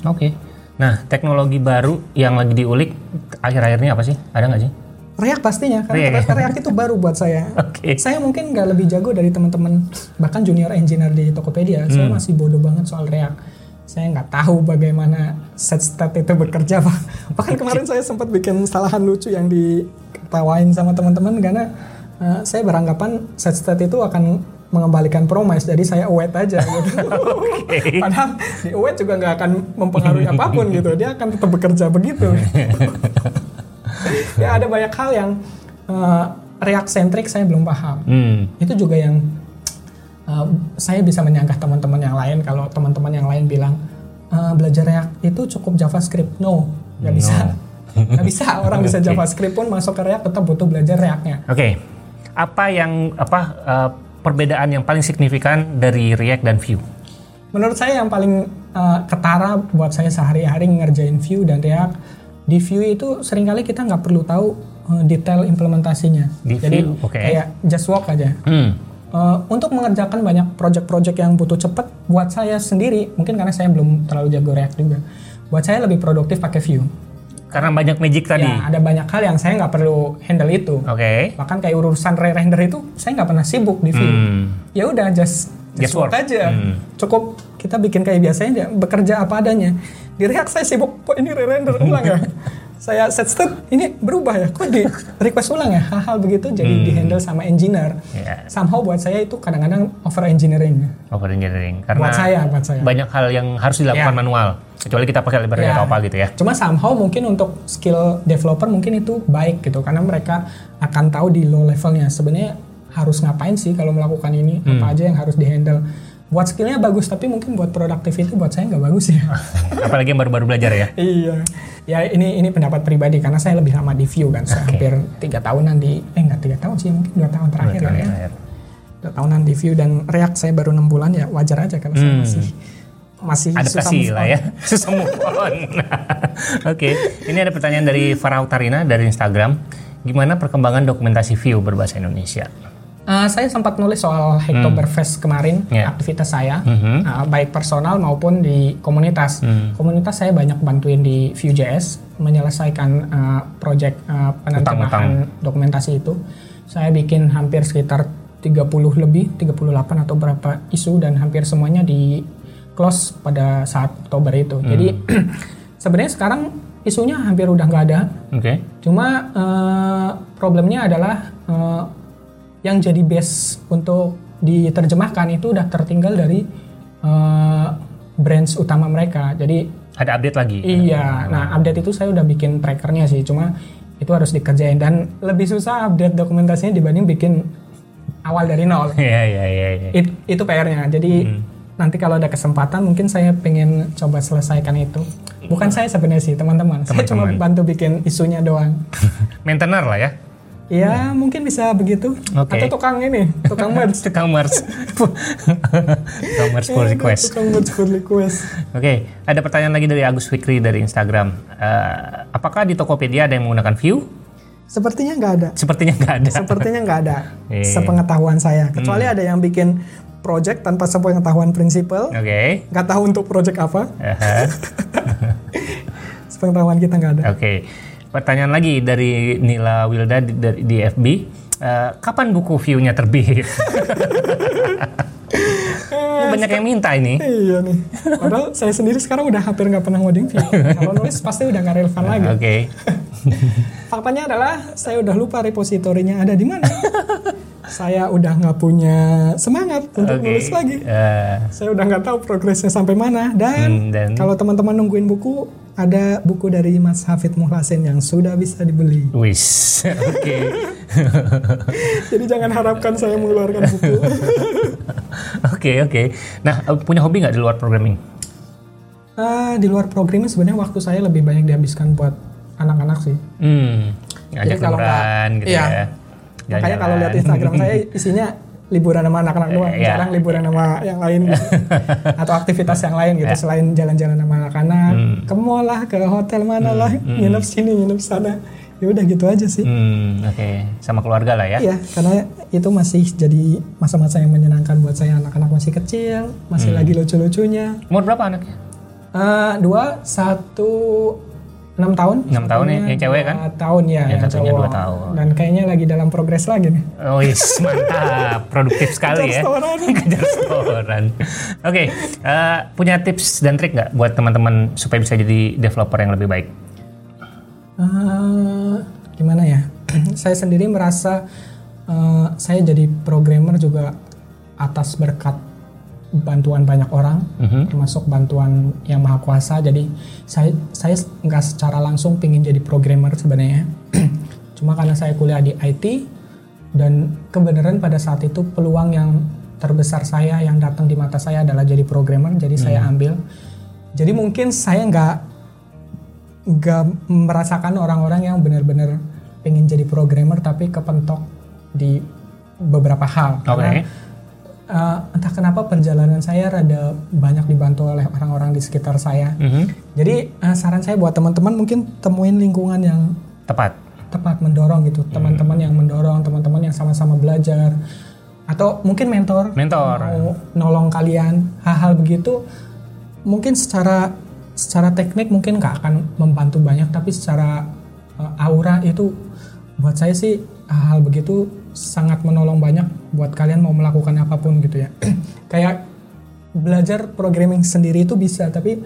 Oke. Nah, teknologi baru yang lagi diulik akhir-akhir ini apa sih? Ada nggak sih? React pastinya karena React, React itu baru buat saya. Oke. saya mungkin nggak lebih jago dari teman-teman bahkan junior engineer di Tokopedia. Saya Hmm. masih bodoh banget soal React. Saya nggak tahu bagaimana set state itu bekerja Pak. bahkan kemarin saya sempat bikin kesalahan lucu yang diketawain sama teman-teman karena uh, saya beranggapan set state itu akan mengembalikan promise. Jadi saya await aja gitu. padahal di await juga nggak akan mempengaruhi apa pun gitu. Dia akan tetap bekerja begitu ya ada banyak hal yang uh, React centric saya belum paham Hmm. itu juga yang uh, saya bisa menyanggah teman-teman yang lain kalau teman-teman yang lain bilang "Uh, belajar React itu cukup JavaScript no nggak bisa nggak bisa orang bisa. JavaScript pun masuk ke React tetap butuh belajar Reactnya Oke. Apa yang apa eh, perbedaan yang paling signifikan dari React dan Vue? menurut saya yang paling uh, ketara buat saya sehari-hari ngerjain Vue dan React di Vue itu sering kali kita nggak perlu tahu uh, detail implementasinya Di jadi oke. kayak just walk aja Hmm. Uh, untuk mengerjakan banyak project-project yang butuh cepat, buat saya sendiri, mungkin karena saya belum terlalu jago React juga, buat saya lebih produktif pakai Vue. Karena banyak magic tadi. Ya, ada banyak hal yang saya nggak perlu handle itu. Oke. Bahkan kayak urusan re-render itu, saya nggak pernah sibuk di Vue. Hmm. Ya udah, just, Just just work work. aja. Hmm. Cukup kita bikin kayak biasanya, aja, bekerja apa adanya. Di React saya sibuk, kok ini re-render ulang ya? saya set state, ini berubah ya? Kok di request ulang ya? Hal-hal begitu jadi Hmm. di handle sama engineer Ya. somehow buat saya itu kadang-kadang over engineering Over engineering. Karena buat saya buat saya banyak hal yang harus dilakukan Ya. manual. Kecuali kita pakai library Ya. atau apa gitu ya. cuma somehow mungkin untuk skill developer mungkin itu baik gitu karena mereka akan tahu di low levelnya sebenarnya harus ngapain sih kalau melakukan ini? Hmm. apa aja yang harus dihandle? Buat skillnya bagus tapi mungkin buat productivity buat saya nggak bagus ya. Apalagi yang baru-baru belajar ya. iya. Ya ini ini pendapat pribadi karena saya lebih lama di Vue kan saya hampir tiga tahunan di eh nggak tiga tahun sih mungkin dua tahun terakhir Dua tahun ya terakhir. dua tahunan di Vue dan React saya baru enam bulan ya wajar aja karena saya Hmm. masih masih susah adaptasi lah ya. susah move on. Oke ini ada pertanyaan dari Farah Utarina dari Instagram. Gimana perkembangan dokumentasi Vue berbahasa Indonesia Uh, saya sempat nulis soal Hacktoberfest kemarin Ya. aktivitas saya Mhm. uh, baik personal maupun di komunitas. Hmm. Komunitas saya banyak bantuin di Vue.js menyelesaikan uh, project uh, penerjemahan dokumentasi itu. Saya bikin hampir sekitar 30 lebih, 38 atau berapa isu dan hampir semuanya di close pada saat Oktober itu. Jadi sebenarnya sekarang isunya hampir udah nggak ada. oke Cuma eh, problemnya adalah eh, yang jadi base untuk diterjemahkan itu udah tertinggal dari eh, branch utama mereka. Jadi ada update lagi iya, nah update itu saya udah bikin trackernya sih. Cuma itu harus dikerjain dan lebih susah update dokumentasinya dibanding bikin awal dari nol. iya iya iya iya. It- itu PR-nya. Jadi Hmm. nanti kalau ada kesempatan mungkin saya pengen coba selesaikan itu. Bukan saya sebenarnya sih, teman-teman. Saya cuma bantu bikin isunya doang. Maintainer lah ya. Ya, mungkin bisa begitu. Oke. Atau tukang ini, tukang merch. Tukang merch. Tukang merch pull request. Tukang merch pull request. Oke, ada pertanyaan lagi dari Agus Fikri dari Instagram. Eh, apakah di Tokopedia ada yang menggunakan view? Sepertinya nggak ada. Sepertinya nggak ada. Sepertinya nggak ada. Iya. Sepengetahuan saya. Kecuali ada yang bikin project tanpa sepengetahuan prinsipal. Oke. Nggak tahu untuk project apa. Aha. Sepengetahuan kita nggak ada. Oke. Pertanyaan lagi dari Nila Wilda di, dari- di FB. Eh, kapan buku view-nya terbit? Banyak yang minta ini. Iya nih. Padahal saya sendiri sekarang udah hampir nggak pernah ngoding view. Kalau nulis pasti udah nggak relevan lagi. Oke. Faktanya adalah saya udah lupa repositorinya ada di mana. saya udah nggak punya semangat untuk Oke. nulis lagi. Eh, Saya udah nggak tahu progresnya sampai mana. Dan Hmm, dan- kalau teman-teman nungguin buku, ada buku dari Mas Hafid Muhlasin yang sudah bisa dibeli. wis. Oke. Jadi jangan harapkan saya mengeluarkan buku. Oke, oke. Nah, eh, punya hobi nggak di luar programming? Ah, di luar programming sebenarnya waktu saya lebih banyak dihabiskan buat anak-anak sih. Hmm. Ngajak kalau nggak- liburan gitu iya. ya. Makanya kalau lihat. Instagram saya isinya liburan sama anak-anak doang, Iya. jarang liburan sama yang lain gitu. Atau aktivitas yang lain gitu selain jalan-jalan sama anak-anak, ke mall lah, ke hotel mana lah, nginep sini, nginep sana. Ya udah gitu aja sih. Hmm, oke. Sama keluarga lah ya. Iya, karena itu masih jadi masa-masa yang menyenangkan buat saya. Anak-anak masih kecil, masih lagi lucu-lucunya. Umur berapa anaknya? Eh, dua, satu, enam tahun. Enam tahun ya, yang cewek kan? tahun ya, Yang yang satunya cowok. dua tahun. Dan kayaknya lagi dalam progres lagi nih. Oh yes, mantap. Produktif sekali ya. Kejar setoran. Kejar. Oke, eh, punya tips dan trik nggak buat teman-teman supaya bisa jadi developer yang lebih baik? Eh, gimana ya? saya sendiri merasa eh, saya jadi programmer juga atas berkat bantuan banyak orang, Mhm. termasuk bantuan yang maha kuasa. Jadi saya saya nggak secara langsung pingin jadi programmer sebenarnya. Cuma karena saya kuliah di IT dan kebenaran pada saat itu peluang yang terbesar saya yang datang di mata saya adalah jadi programmer, jadi saya ambil. Jadi mungkin saya nggak nggak merasakan orang-orang yang benar-benar pengen jadi programmer tapi kepentok di beberapa hal. Karena eh, entah kenapa perjalanan saya rada banyak dibantu oleh orang-orang di sekitar saya. Mhm. Jadi eh, saran saya buat teman-teman mungkin temuin lingkungan yang Tepat. tepat mendorong gitu, teman-teman yang mendorong, teman-teman yang sama-sama belajar atau mungkin mentor Mentor. mau nolong kalian hal-hal begitu mungkin secara secara teknik mungkin nggak akan membantu banyak tapi secara uh, aura itu buat saya sih hal-hal begitu sangat menolong banyak buat kalian mau melakukan apa pun gitu ya. Kayak belajar programming sendiri itu bisa tapi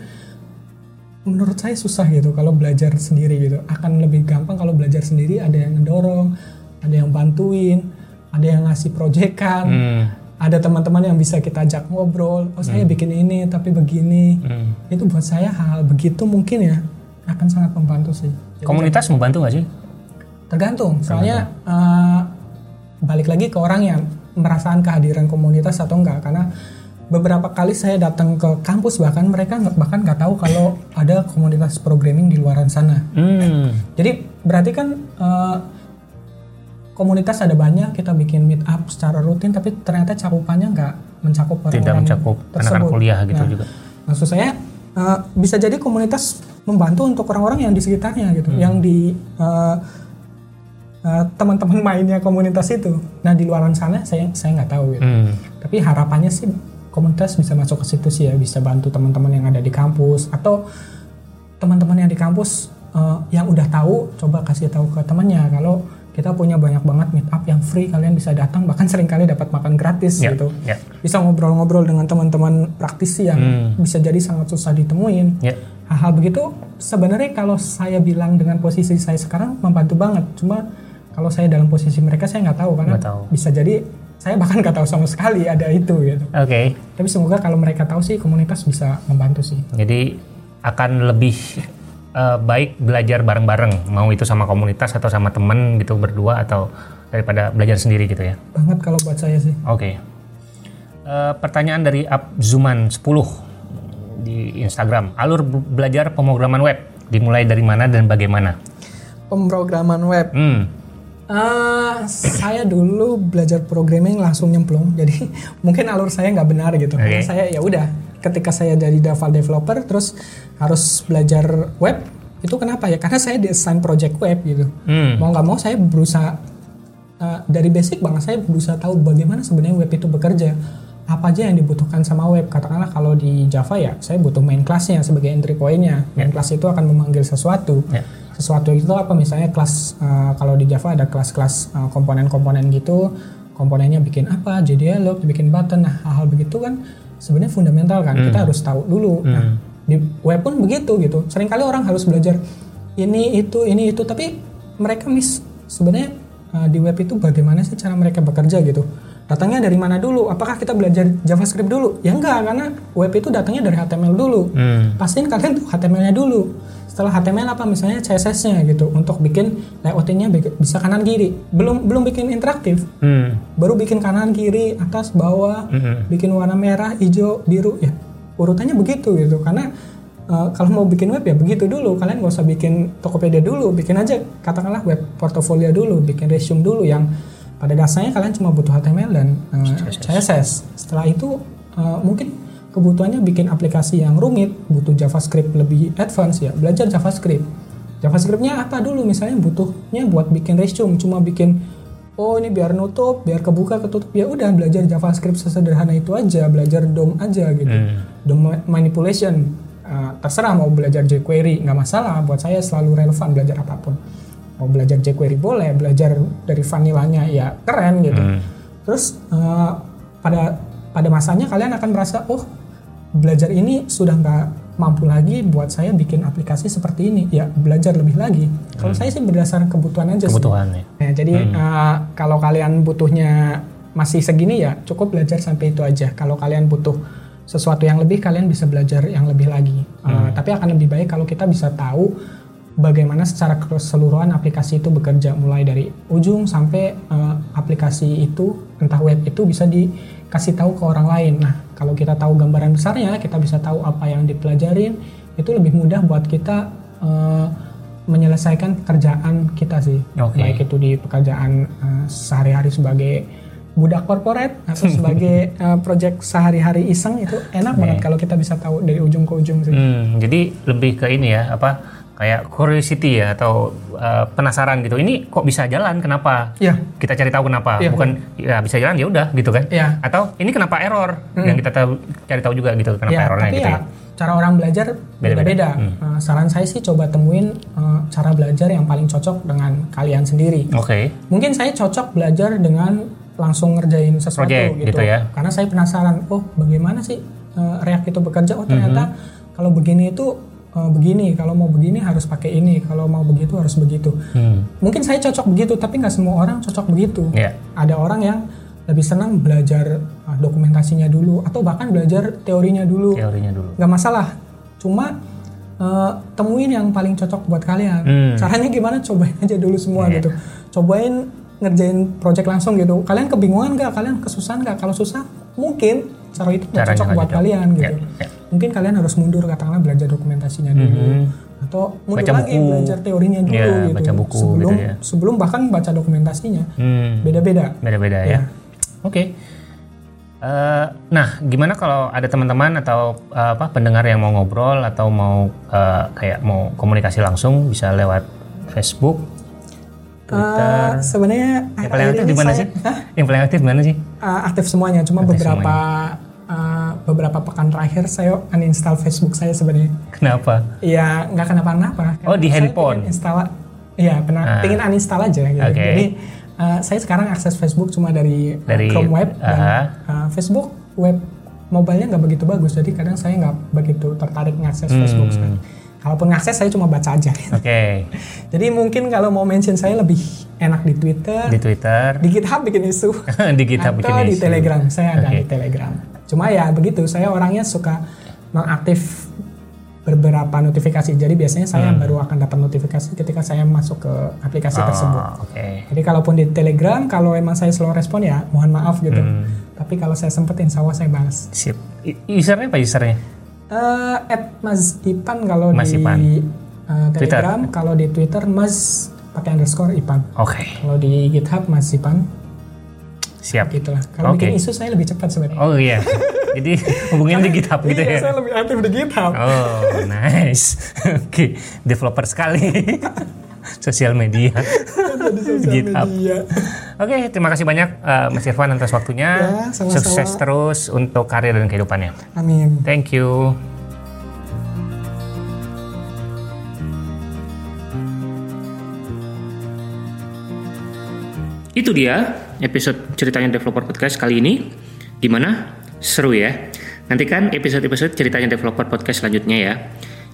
menurut saya susah gitu kalau belajar sendiri gitu. Akan lebih gampang kalau belajar sendiri ada yang ngedorong ada yang bantuin ada yang ngasih proyekan Hmm. ada teman-teman yang bisa kita ajak ngobrol oh saya bikin ini tapi begini. Hmm. itu buat saya hal begitu mungkin ya akan sangat membantu sih. Jadi Komunitas membantu nggak sih? tergantung. Soalnya eh, balik lagi ke orang yang merasakan kehadiran komunitas atau enggak karena beberapa kali saya datang ke kampus bahkan mereka bahkan nggak tahu kalau ada komunitas programming di luaran sana Hmm. jadi berarti kan eh, komunitas ada banyak kita bikin meet up secara rutin tapi ternyata cakupannya nggak mencakup Tidak orang-orang mencakup anak-anak tersebut. kuliah gitu Nah, juga. Maksud saya eh, bisa jadi komunitas membantu untuk orang-orang yang di sekitarnya gitu, Hmm. yang di eh, eh, teman-teman mainnya komunitas itu. Nah di luaran sana saya saya nggak tahu gitu. Hmm. Tapi harapannya sih komunitas bisa masuk ke situ sih ya, bisa bantu teman-teman yang ada di kampus atau teman-teman yang di kampus eh, yang udah tahu coba kasih tahu ke temannya kalau kita punya banyak banget meet up yang free kalian bisa datang bahkan sering kali dapat makan gratis Ya, gitu ya. bisa ngobrol-ngobrol dengan teman-teman praktisi yang Hmm. bisa jadi sangat susah ditemuin Ya. hal-hal begitu sebenarnya kalau saya bilang dengan posisi saya sekarang membantu banget cuma kalau saya dalam posisi mereka saya nggak tahu karena Nggak tahu. bisa jadi saya bahkan nggak tahu sama sekali ada itu gitu Oke. tapi semoga kalau mereka tahu sih komunitas bisa membantu sih Jadi akan lebih eh, baik belajar bareng-bareng, mau itu sama komunitas atau sama temen gitu berdua atau daripada belajar sendiri gitu ya. banget kalau buat saya sih Oke. Eh, pertanyaan dari Abzuman 10. di Instagram. Alur belajar pemrograman web dimulai dari mana dan bagaimana? Pemrograman web. Hmm. Uh, saya dulu belajar programming langsung nyemplung, jadi mungkin alur saya nggak benar gitu. Okay. Saya ya udah, ketika saya jadi Java developer, terus harus belajar web, itu kenapa ya? Karena saya desain project web gitu. Hmm. Mau nggak mau saya berusaha uh, dari basic banget saya berusaha tahu bagaimana sebenarnya web itu bekerja. Apa aja yang dibutuhkan sama web? Katakanlah kalau di Java ya, saya butuh main classnya sebagai entry point-nya. Main class itu akan memanggil sesuatu. Ya. Sesuatu itu apa? Misalnya kelas uh, kalau di Java ada kelas-kelas uh, komponen-komponen gitu. Komponennya bikin apa? Jadi loop, bikin button. Nah, hal-hal begitu kan sebenarnya fundamental kan. Kita harus tahu dulu. Nah, di web pun begitu gitu. Seringkali orang harus belajar ini itu ini itu tapi mereka miss sebenarnya uh, di web itu bagaimana sih cara mereka bekerja gitu. Datangnya dari mana dulu? Apakah kita belajar JavaScript dulu? Ya enggak, karena web itu datangnya dari HTML dulu. Hmm. Pastiin kalian tuh HTML-nya dulu. Setelah HTML apa misalnya CSS-nya gitu untuk bikin layout-nya bisa kanan kiri. Belum belum bikin interaktif. Hmm. Baru bikin kanan kiri, atas, bawah, Hmm. bikin warna merah, hijau, biru ya. Urutannya begitu gitu. Karena uh, kalau mau bikin web ya begitu dulu. Kalian gak usah bikin Tokopedia dulu, bikin aja katakanlah web portofolio dulu, bikin resume dulu yang pada dasarnya kalian cuma butuh HTML dan uh, CSS. Setelah itu uh, mungkin kebutuhannya bikin aplikasi yang rumit, butuh JavaScript lebih advance ya, belajar JavaScript. JavaScriptnya apa dulu? Misalnya butuhnya buat bikin resume, cuma bikin oh ini biar nutup, biar kebuka ketutup ya udah belajar JavaScript sesederhana itu aja, belajar DOM aja gitu. Hmm. DOM ma- manipulation Uh, terserah mau belajar jQuery nggak masalah, buat saya selalu relevan belajar apa pun. Mau belajar jQuery boleh, belajar dari vanilanya ya keren gitu. Hmm. Terus uh, pada pada masanya kalian akan merasa oh belajar ini sudah nggak mampu lagi buat saya bikin aplikasi seperti ini ya belajar lebih lagi. Kalau saya sih berdasarkan kebutuhan aja sih. Kebutuhan ya. Ya, jadi uh, kalau kalian butuhnya masih segini ya cukup belajar sampai itu aja. Kalau kalian butuh sesuatu yang lebih kalian bisa belajar yang lebih lagi. Uh, Tapi akan lebih baik kalau kita bisa tahu bagaimana secara keseluruhan aplikasi itu bekerja mulai dari ujung sampai uh, aplikasi itu entah web itu bisa dikasih tahu ke orang lain. Nah, kalau kita tahu gambaran besarnya, kita bisa tahu apa yang dipelajarin, itu lebih mudah buat kita uh, menyelesaikan pekerjaan kita sih. Oke. Baik itu di pekerjaan uh, sehari-hari sebagai budak korporat atau sebagai uh, project sehari-hari iseng itu enak banget kalau kita bisa tahu dari ujung ke ujung sih. Hmm, jadi lebih ke ini ya, apa kayak curiosity ya atau uh, penasaran gitu. Ini kok bisa jalan? Kenapa? Iya. Kita cari tahu kenapa. Iya, Bukan ya bisa jalan ya udah gitu kan? Iya. Atau ini kenapa error? Yang kita tahu, cari tahu juga gitu kenapa Ya, errornya tapi gitu ya, ya. cara orang belajar Beda-beda. beda-beda. Uh, saran saya sih coba temuin uh, cara belajar yang paling cocok dengan kalian sendiri. Oke. Mungkin saya cocok belajar dengan langsung ngerjain sesuatu Project gitu. gitu ya. Karena saya penasaran, oh bagaimana sih uh, React itu bekerja? Oh ternyata Mhm. kalau begini itu uh, begini, kalau mau begini harus pakai ini, kalau mau begitu harus begitu. Hmm. Mungkin saya cocok begitu, tapi nggak semua orang cocok begitu. Ya. Ada orang yang lebih senang belajar uh, dokumentasinya dulu, atau bahkan belajar teorinya dulu Teorinya dulu. nggak masalah cuma eh, temuin yang paling cocok buat kalian Hmm. caranya gimana cobain aja dulu semua Iya. gitu cobain ngerjain project langsung gitu kalian kebingungan nggak kalian kesusahan nggak kalau susah mungkin cara itu nggak cocok buat cocok. kalian gitu Ya, ya. Mungkin kalian harus mundur katakanlah belajar dokumentasinya dulu Mhm. atau mundur Baca lagi buku. belajar teorinya dulu Iya, gitu baca buku sebelum gitu ya. sebelum bahkan baca dokumentasinya Hmm. beda-beda Beda-beda ya. Ya. Oke. Eh, nah, gimana kalau ada teman-teman atau eh, apa pendengar yang mau ngobrol atau mau eh, kayak mau komunikasi langsung bisa lewat Facebook, Twitter. Eh, sebenarnya yang paling aktif di mana sih? Yang paling aktif di mana sih? Uh, aktif semuanya, cuma Aktif beberapa uh, beberapa pekan terakhir saya uninstall Facebook saya sebenarnya. Kenapa? Ya nggak kenapa-napa. Oh, di Saya handphone? Install, iya pernah Ah. pengen uninstall aja gitu. Oke. Jadi uh, saya sekarang akses Facebook cuma dari, uh, Dari, Chrome Web dan aha. uh, Facebook web mobilenya nggak begitu bagus, jadi kadang saya nggak begitu tertarik ngakses Hmm. Facebook. sekarang. Kalaupun ngakses saya cuma baca aja. Oke, Jadi mungkin kalau mau mention saya lebih enak di Twitter, di Twitter, di GitHub bikin isu. di GitHub atau bikin di isu. Telegram saya ada Oke. di Telegram cuma ya begitu saya orangnya suka mengaktif beberapa notifikasi jadi biasanya saya Hmm. baru akan dapat notifikasi ketika saya masuk ke aplikasi tersebut Oh, Oke. jadi kalaupun di Telegram kalau emang saya slow respon ya mohon maaf gitu Hmm. tapi kalau saya sempetin insya Allah saya balas Sip. Usernya apa usernya? Uh, at Mas Ipan kalau Mas di Ipan. uh, Twitter. Telegram, kalau di Twitter Mas pakai underscore Ipan. Oke, Kalau di GitHub Mas Ipan, siap. gitulah. Kalau Oke. bikin isu saya lebih cepat sebenarnya. Oh iya. Jadi hubungin di GitHub gitu Iya, ya. saya lebih aktif di GitHub. Oh, nice. Oke, developer sekali. Sosial media. GitHub. Oke, terima kasih banyak uh, Mas Irfan atas waktunya. Ya, sama-sama. Sukses terus untuk karir dan kehidupannya. Amin. Thank you. Itu dia episode ceritanya developer podcast kali ini. Gimana? Seru ya? Nantikan episode-episode ceritanya developer podcast selanjutnya ya.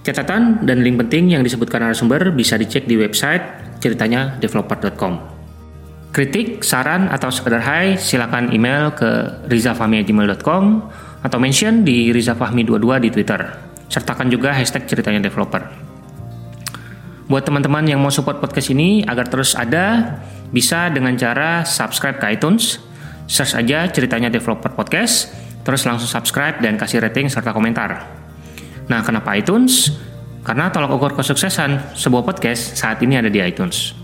Catatan dan link penting yang disebutkan narasumber bisa dicek di website ceritanya developer.com. Kritik, saran, atau sekedar hai, silakan email ke rizafahmi@gmail.com atau mention di rizafahmi22 di Twitter. Sertakan juga hashtag ceritanya developer. Buat teman-teman yang mau support podcast ini agar terus ada, bisa dengan cara subscribe ke iTunes, search aja ceritanya developer podcast, terus langsung subscribe dan kasih rating serta komentar. Nah, kenapa iTunes? Karena tolak ukur kesuksesan sebuah podcast saat ini ada di iTunes.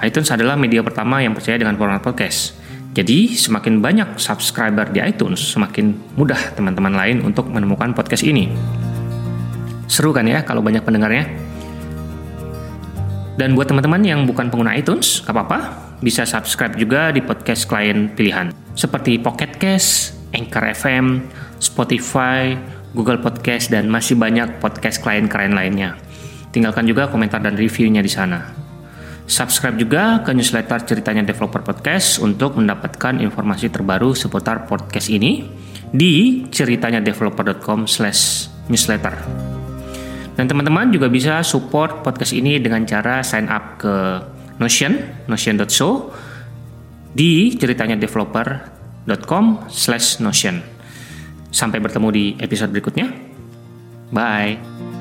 iTunes adalah media pertama yang percaya dengan format podcast. Jadi, semakin banyak subscriber di iTunes, semakin mudah teman-teman lain untuk menemukan podcast ini. Seru kan ya kalau banyak pendengarnya? Dan buat teman-teman yang bukan pengguna iTunes, gak apa-apa, bisa subscribe juga di podcast klien pilihan. Seperti Pocket Cast, Anchor FM, Spotify, Google Podcast, dan masih banyak podcast klien keren lainnya. Tinggalkan juga komentar dan reviewnya di sana. Subscribe juga ke newsletter ceritanya developer podcast untuk mendapatkan informasi terbaru seputar podcast ini di ceritanyadeveloper.com slash newsletter. Dan teman-teman juga bisa support podcast ini dengan cara sign up ke Notion, notion.show di ceritanyadeveloper.com slash notion. Sampai bertemu di episode berikutnya. Bye.